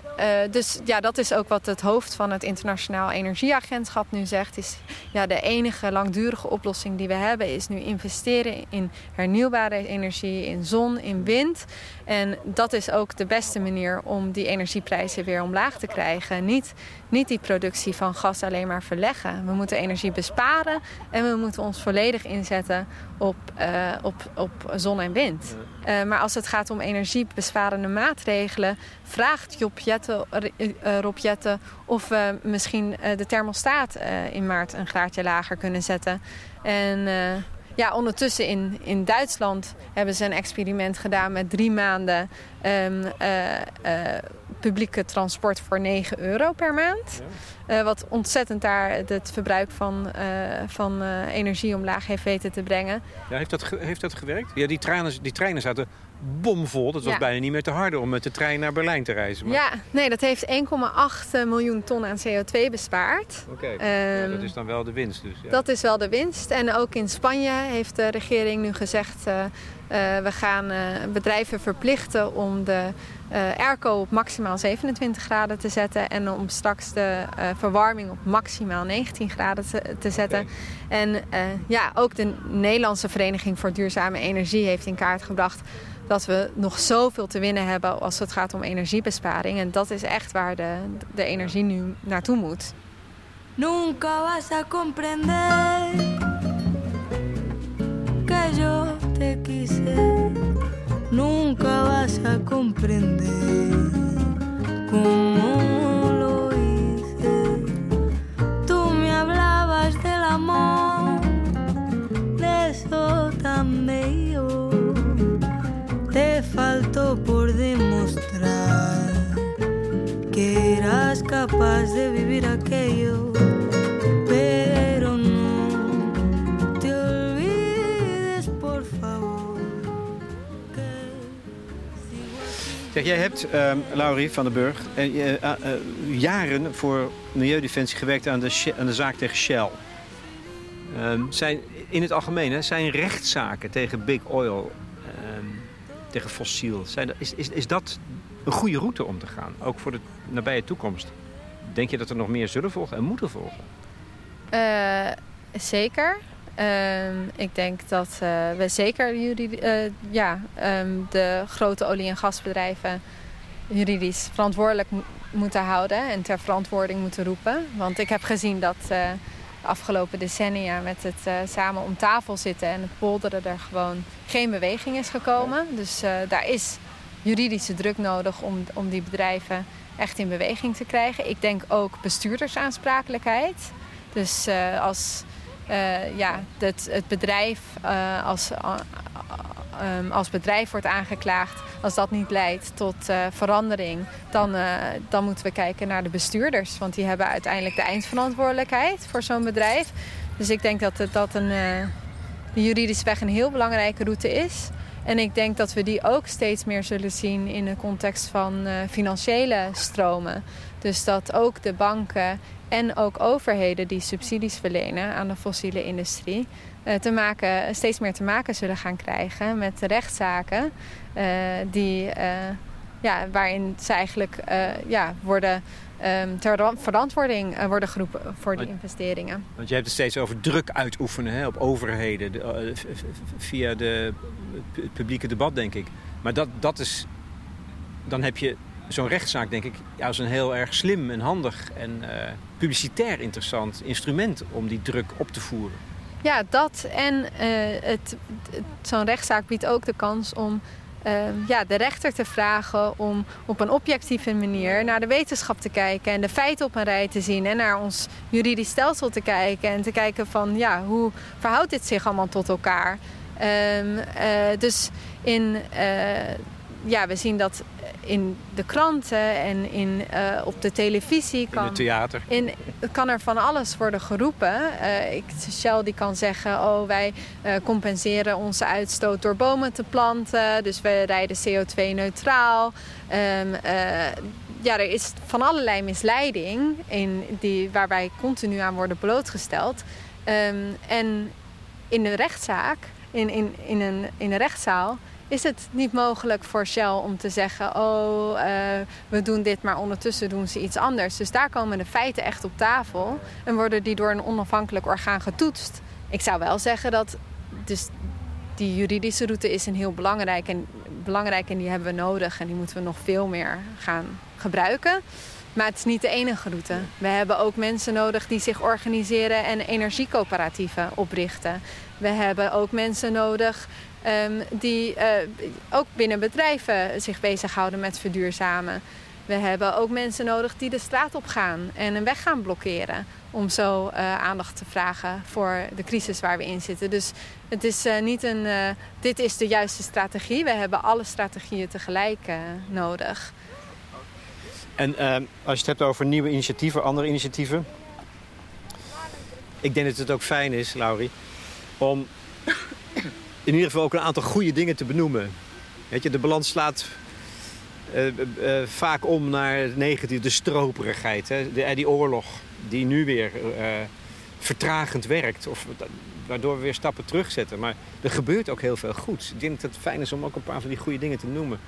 dus ja, dat is ook wat het hoofd van het Internationaal Energieagentschap nu zegt. Is, ja, de enige langdurige oplossing die we hebben is nu investeren in hernieuwbare energie, in zon, in wind. En dat is ook de beste manier om die energieprijzen weer omlaag te krijgen. Niet, niet die productie van gas alleen maar verleggen. We moeten energie besparen en we moeten ons volledig inzetten op, uh, op, op zon en wind. Uh, maar als het gaat om energiebesparende maatregelen, vraagt Job Jette, uh, Rob Jette of we misschien de thermostaat in maart een graadje lager kunnen zetten. En ja, ondertussen in, in Duitsland hebben ze een experiment gedaan met drie maanden um, publieke transport voor 9 euro per maand. Uh, wat ontzettend daar het verbruik van, van energie omlaag heeft weten te brengen. Ja, heeft, dat heeft dat gewerkt? Ja, die treinen, die treinen zaten bomvol. Dat was bijna niet meer te harde om met de trein naar Berlijn te reizen. Maar... Ja, nee, dat heeft 1,8 miljoen ton aan CO2 bespaard. Oké, okay. um, dat is dan wel de winst dus. Ja. Dat is wel de winst. En ook in Spanje heeft de regering nu gezegd... Uh, uh, we gaan uh, bedrijven verplichten om de airco op maximaal 27 graden te zetten... en om straks de verwarming op maximaal 19 graden te, te zetten. Okay. En ja, ook de Nederlandse Vereniging voor Duurzame Energie heeft in kaart gebracht dat we nog zoveel te winnen hebben als het gaat om energiebesparing. En dat is echt waar de, de energie nu naartoe moet. Nunca vas a comprender que yo te quise. Nunca vas a comprender como lo hice. Tú me hablabas del amor, de eso tan bello. Te faltó por demostrar que eras capaz de vivir aquello, pero no te olvides, por favor. Zeg, jij hebt, uh, Laurie van den Burg, uh, jaren voor Milieudefensie gewerkt aan de, aan de zaak tegen Shell. Ehm, zijn, in het algemeen hè, zijn rechtszaken tegen Big Oil tegen fossiel. Zijn, is, is, is dat een goede route om te gaan, ook voor de nabije toekomst? Denk je dat er nog meer zullen volgen en moeten volgen? Uh, zeker. Uh, ik denk dat uh, we zeker jullie, uh, ja, um, de grote olie- en gasbedrijven juridisch verantwoordelijk moeten houden en ter verantwoording moeten roepen. Want ik heb gezien dat afgelopen decennia met het uh, samen om tafel zitten en het polderen er gewoon geen beweging is gekomen. Dus uh, daar is juridische druk nodig om, om die bedrijven echt in beweging te krijgen. Ik denk ook bestuurdersaansprakelijkheid. Dus uh, als ja, het, het bedrijf als um, als bedrijf wordt aangeklaagd, als dat niet leidt tot uh, verandering, dan, uh, dan moeten we kijken naar de bestuurders. Want die hebben uiteindelijk de eindverantwoordelijkheid voor zo'n bedrijf. Dus ik denk dat dat een, uh, juridische weg een heel belangrijke route is. En ik denk dat we die ook steeds meer zullen zien in de context van financiële stromen. Dus dat ook de banken en ook overheden die subsidies verlenen aan de fossiele industrie eh, te maken, steeds meer te maken zullen gaan krijgen met rechtszaken uh, die, uh, ja, waarin ze eigenlijk ja, worden um, ter verantwoording worden geroepen voor die investeringen. Want je hebt het steeds over druk uitoefenen hè, op overheden de, via de, het publieke debat, denk ik. Maar dat, dat is, dan heb je zo'n rechtszaak, denk ik, als een heel erg slim en handig en publicitair interessant instrument om die druk op te voeren. Ja, dat en uh, het, zo'n rechtszaak biedt ook de kans om uh, ja, de rechter te vragen om op een objectieve manier naar de wetenschap te kijken en de feiten op een rij te zien en naar ons juridisch stelsel te kijken en te kijken van ja, hoe verhoudt dit zich allemaal tot elkaar. Um, uh, dus in ja, we zien dat in de kranten en in, uh, op de televisie. Kan, in het theater. In, kan er van alles worden geroepen. Uh, ik, Shell die kan zeggen, oh wij uh, compenseren onze uitstoot door bomen te planten. Dus we rijden CO2-neutraal. Um, ehm, ja, er is van allerlei misleiding in die, waar wij continu aan worden blootgesteld. Um, en in de rechtszaak, in, in, in, een, in een rechtszaal, is het niet mogelijk voor Shell om te zeggen: Oh, uh, we doen dit, maar ondertussen doen ze iets anders. Dus daar komen de feiten echt op tafel en worden die door een onafhankelijk orgaan getoetst. Ik zou wel zeggen dat dus die juridische route is een heel belangrijk en, belangrijk en die hebben we nodig en die moeten we nog veel meer gaan gebruiken. Maar het is niet de enige route. We hebben ook mensen nodig die zich organiseren en energiecoöperatieven oprichten. We hebben ook mensen nodig um, die uh, ook binnen bedrijven zich bezighouden met verduurzamen. We hebben ook mensen nodig die de straat op gaan en een weg gaan blokkeren. Om zo uh, aandacht te vragen voor de crisis waar we in zitten. Dus het is uh, niet een. dit is de juiste strategie. We hebben alle strategieën tegelijk nodig. En ehm, als je het hebt over nieuwe initiatieven, andere initiatieven. Ik denk dat het ook fijn is, Laurie, om in ieder geval ook een aantal goede dingen te benoemen. Weet je, de balans slaat uh, uh, vaak om naar negatieve, de stroperigheid. Hè? De, die oorlog die nu weer vertragend werkt. Of, waardoor we weer stappen terugzetten. Maar er gebeurt ook heel veel goed. Ik denk dat het fijn is om ook een paar van die goede dingen te noemen.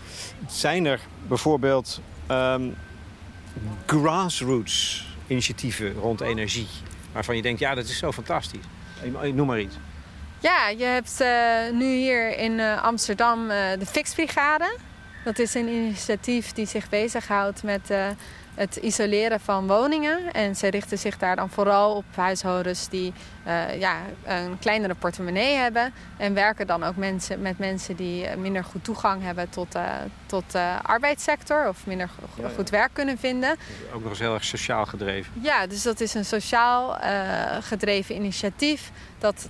Zijn er bijvoorbeeld um, grassroots initiatieven rond energie? Waarvan je denkt, ja, dat is zo fantastisch. Noem maar iets. Ja, je hebt uh, nu hier in uh, Amsterdam uh, de Fixbrigade. Dat is een initiatief die zich bezighoudt met het isoleren van woningen. En ze richten zich daar dan vooral op huishoudens die ja, een kleinere portemonnee hebben. En werken dan ook mensen, met mensen die minder goed toegang hebben tot, tot de arbeidssector of minder goed werk kunnen vinden. Ook nog eens heel erg sociaal gedreven. Ja, dus dat is een sociaal gedreven initiatief dat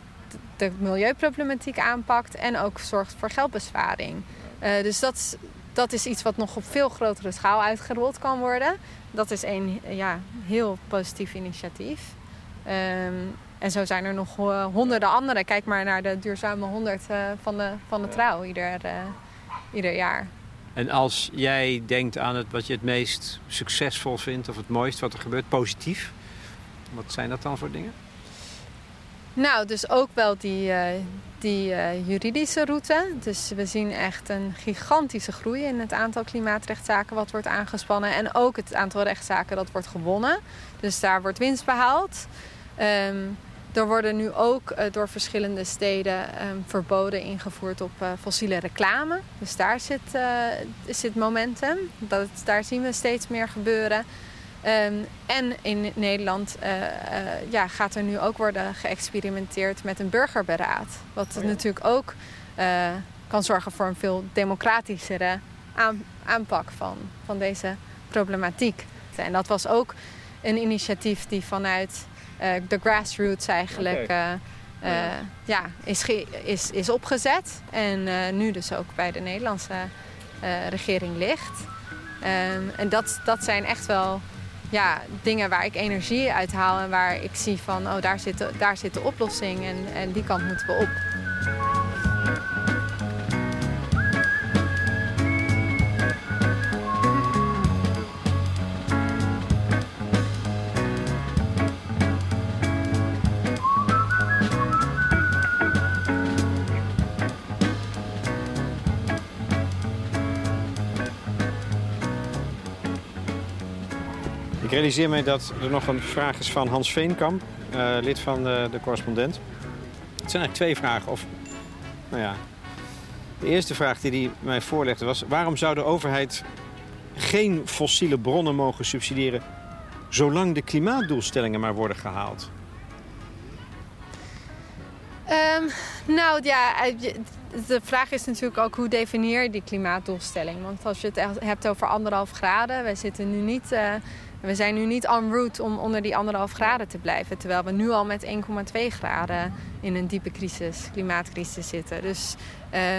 de milieuproblematiek aanpakt en ook zorgt voor geldbesparing. Uh, dus dat, dat is iets wat nog op veel grotere schaal uitgerold kan worden. Dat is een ja, heel positief initiatief. Um, en zo zijn er nog uh, honderden andere. Kijk maar naar de duurzame 100 uh, eh, van de, van de trouw ieder, ieder jaar. En als jij denkt aan het, wat je het meest succesvol vindt of het mooist wat er gebeurt, positief, wat zijn dat dan voor dingen? Nou, dus ook wel die, uh, die uh, juridische route. Dus we zien echt een gigantische groei in het aantal klimaatrechtszaken wat wordt aangespannen. En ook het aantal rechtszaken dat wordt gewonnen. Dus daar wordt winst behaald. Um, er worden nu ook uh, door verschillende steden um, verboden ingevoerd op fossiele reclame. Dus daar zit, zit momentum. Dat, daar zien we steeds meer gebeuren. Um, en in Nederland uh, uh, ja, gaat er nu ook worden geëxperimenteerd met een burgerberaad. Wat oh natuurlijk ook uh, kan zorgen voor een veel democratischere aan, aanpak van, van deze problematiek. En dat was ook een initiatief die vanuit de grassroots eigenlijk okay. ja. ja. is, is, is opgezet. En nu dus ook bij de Nederlandse regering ligt. Um, en dat, dat zijn echt wel ja, dingen waar ik energie uit haal en waar ik zie van, oh, daar zit daar zit de oplossing en, en die kant moeten we op. Ik realiseer me dat er nog een vraag is van Hans Veenkamp, uh, lid van de, de, correspondent. Het zijn eigenlijk twee vragen. Of, nou ja, de eerste vraag die hij mij voorlegde was... waarom zou de overheid geen fossiele bronnen mogen subsidiëren... zolang de klimaatdoelstellingen maar worden gehaald? Um, nou ja, eh, de vraag is natuurlijk ook hoe definieer je die klimaatdoelstelling? Want als je het hebt over anderhalf graden, wij zitten nu niet... Uh, we zijn nu niet en route om onder die anderhalf graden te blijven. Terwijl we nu al met 1,2 graden in een diepe crisis, klimaatcrisis zitten. Dus,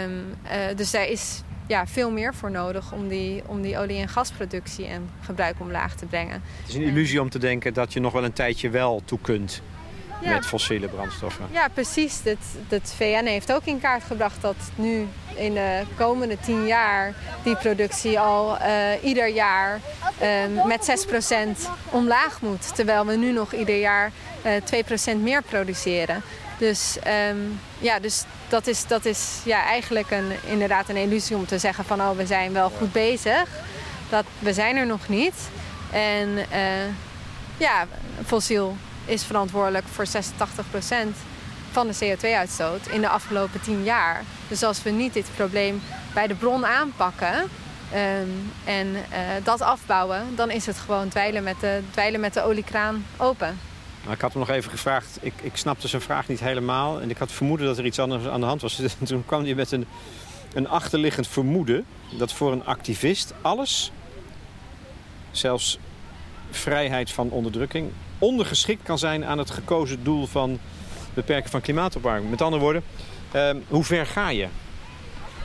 um, uh, dus daar is, ja, veel meer voor nodig om die, om die olie- en gasproductie en gebruik omlaag te brengen. Het is een illusie om te denken dat je nog wel een tijdje wel toe kunt met fossiele brandstoffen. Ja, precies. Het VN heeft ook in kaart gebracht dat nu in de komende tien jaar die productie al uh, ieder jaar uh, met 6% omlaag moet. Terwijl we nu nog ieder jaar uh, eh, 2% meer produceren. Dus, um, ja, dus dat is, dat is ja, eigenlijk een, inderdaad een illusie om te zeggen van oh, we zijn wel goed bezig. Dat, we zijn er nog niet. En uh, ja, fossiel is verantwoordelijk voor 86% van de CO2-uitstoot in de afgelopen 10 jaar. Dus als we niet dit probleem bij de bron aanpakken um, en uh, dat afbouwen, dan is het gewoon dweilen met de, dweilen met de oliekraan open. Nou, ik had hem nog even gevraagd. Ik, ik snapte zijn vraag niet helemaal. En ik had vermoeden dat er iets anders aan de hand was. toen kwam hij met een, een achterliggend vermoeden dat voor een activist alles, zelfs vrijheid van onderdrukking, ondergeschikt kan zijn aan het gekozen doel van beperken van klimaatopwarming. Met andere woorden, uh, hoe ver ga je?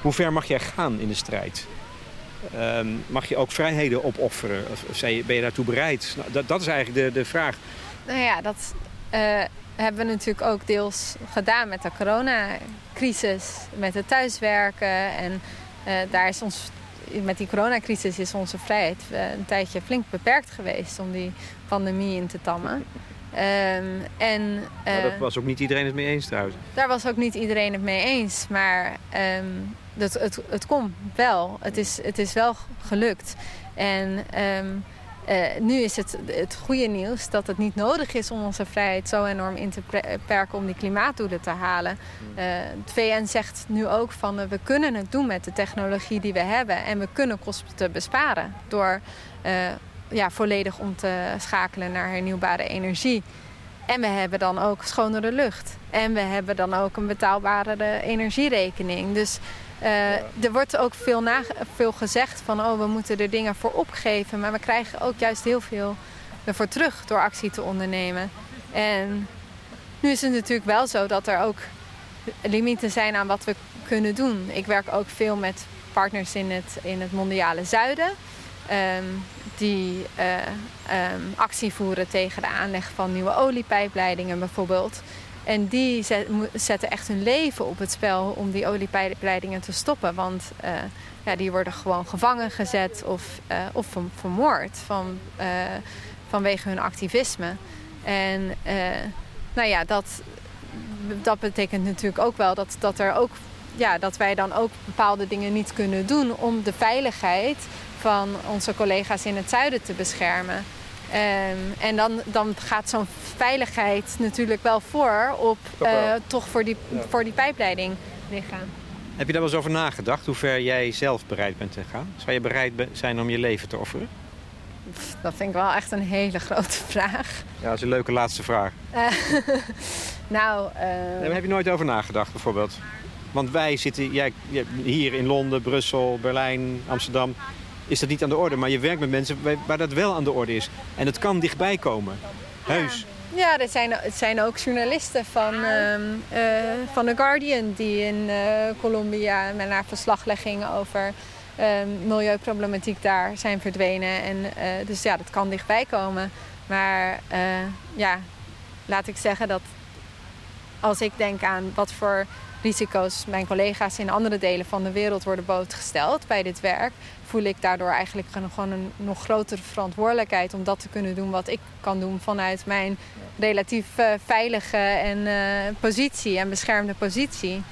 Hoe ver mag jij gaan in de strijd? Uh, mag je ook vrijheden opofferen? Of, of ben je daartoe bereid? Nou, dat, dat, is eigenlijk de, de vraag. Nou ja, dat uh, hebben we natuurlijk ook deels gedaan met de coronacrisis, met het thuiswerken. En uh, daar is ons, met die coronacrisis is onze vrijheid uh, een tijdje flink beperkt geweest om die pandemie in te tammen. Um, en, maar daar was ook niet iedereen het mee eens trouwens. Daar was ook niet iedereen het mee eens. Maar um, het, het, het komt wel. Het is, het is wel gelukt. En um, uh, nu is het het goede nieuws dat het niet nodig is om onze vrijheid zo enorm in te perken om die klimaatdoelen te halen. Uh, het VN zegt nu ook van uh, we kunnen het doen met de technologie die we hebben en we kunnen kosten besparen door ja, volledig om te schakelen naar hernieuwbare energie. En we hebben dan ook schonere lucht. En we hebben dan ook een betaalbare energierekening. Dus uh, er wordt ook veel, veel gezegd van oh, we moeten er dingen voor opgeven. Maar we krijgen ook juist heel veel ervoor terug door actie te ondernemen. En nu is het natuurlijk wel zo dat er ook limieten zijn aan wat we kunnen doen. Ik werk ook veel met partners in het, in het mondiale zuiden. Um, die uh, um, actie voeren tegen de aanleg van nieuwe oliepijpleidingen bijvoorbeeld. En die zetten echt hun leven op het spel om die oliepijpleidingen te stoppen. Want uh, ja, die worden gewoon gevangen gezet of, uh, of vermoord van, uh, vanwege hun activisme. En nou ja, dat, dat betekent natuurlijk ook wel dat, dat, er ook, ja, dat wij dan ook bepaalde dingen niet kunnen doen om de veiligheid van onze collega's in het zuiden te beschermen. Um, en dan, dan gaat zo'n veiligheid natuurlijk wel voor op toch, uh, toch voor, die, ja. voor die pijpleiding liggen. Heb je daar wel eens over nagedacht, hoe ver jij zelf bereid bent te gaan? Zou je bereid zijn om je leven te offeren? Dat vind ik wel echt een hele grote vraag. Ja, dat is een leuke laatste vraag. Uh, nou... Uh... Nee, heb je nooit over nagedacht bijvoorbeeld? Want wij zitten jij, hier in Londen, Brussel, Berlijn, Amsterdam is dat niet aan de orde. Maar je werkt met mensen waar dat wel aan de orde is. En het kan dichtbij komen. Heus. Ja, er zijn, het zijn ook journalisten van, uh, uh, van The Guardian die in uh, Colombia met naar verslaglegging over ehm, milieuproblematiek daar zijn verdwenen. En, eh, dus ja, dat kan dichtbij komen. Maar ja, laat ik zeggen dat als ik denk aan wat voor risico's mijn collega's in andere delen van de wereld worden blootgesteld bij dit werk, voel ik daardoor eigenlijk gewoon een nog grotere verantwoordelijkheid om dat te kunnen doen wat ik kan doen vanuit mijn relatief uh, veilige en, uh, positie en beschermde positie.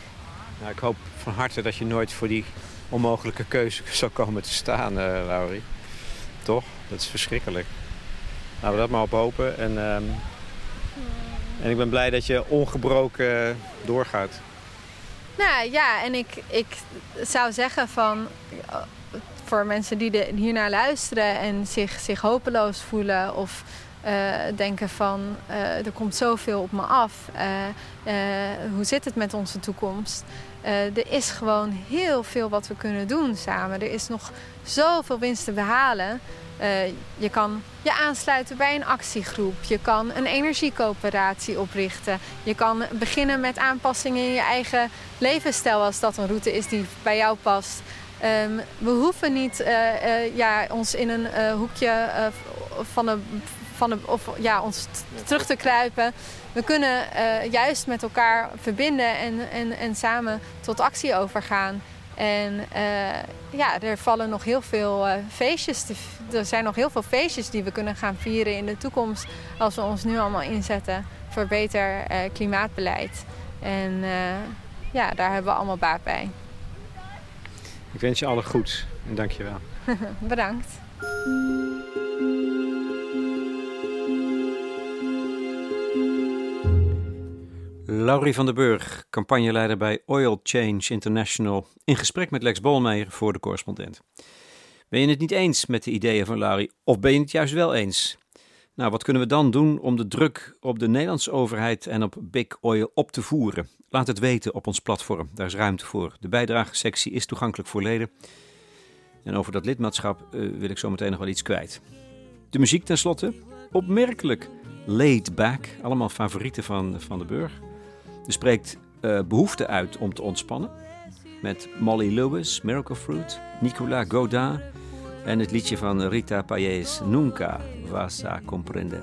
Nou, ik hoop van harte dat je nooit voor die onmogelijke keuze zal komen te staan, uh, Laurie. Toch? Dat is verschrikkelijk. Laten we dat maar op hopen. En, uh, en ik ben blij dat je ongebroken doorgaat. Nou ja, en ik, ik zou zeggen van voor mensen die de, hiernaar luisteren en zich, zich hopeloos voelen of uh, denken van uh, er komt zoveel op me af. Uh, hoe zit het met onze toekomst? er is gewoon heel veel wat we kunnen doen samen. Er is nog zoveel winst te behalen. je kan je aansluiten bij een actiegroep. Je kan een energiecoöperatie oprichten. Je kan beginnen met aanpassingen in je eigen levensstijl als dat een route is die bij jou past. Ehm, we hoeven niet ja, ons in een hoekje van de, van de, of, ja, ons terug te kruipen. We kunnen juist met elkaar verbinden en, en, en samen tot actie overgaan. En ja, er vallen nog heel veel feestjes. Te, er zijn nog heel veel feestjes die we kunnen gaan vieren in de toekomst. Als we ons nu allemaal inzetten voor beter klimaatbeleid. En ja, daar hebben we allemaal baat bij. Ik wens je alle goeds en dank je wel. Bedankt. Laurie van der Burg, campagneleider bij Oil Change International, in gesprek met Lex Bolmeijer voor de correspondent. Ben je het niet eens met de ideeën van Laurie, of ben je het juist wel eens? Nou, wat kunnen we dan doen om de druk op de Nederlandse overheid en op Big Oil op te voeren? Laat het weten op ons platform, daar is ruimte voor. De bijdragesectie is toegankelijk voor leden. En over dat lidmaatschap uh, wil ik zo meteen nog wel iets kwijt. De muziek tenslotte, opmerkelijk laid back, allemaal favorieten van, van de Burg. Er spreekt uh, behoefte uit om te ontspannen. Met Molly Lewis, Miracle Fruit, Nicolas Godin en het liedje van Rita Payés, Nunca vas a comprender.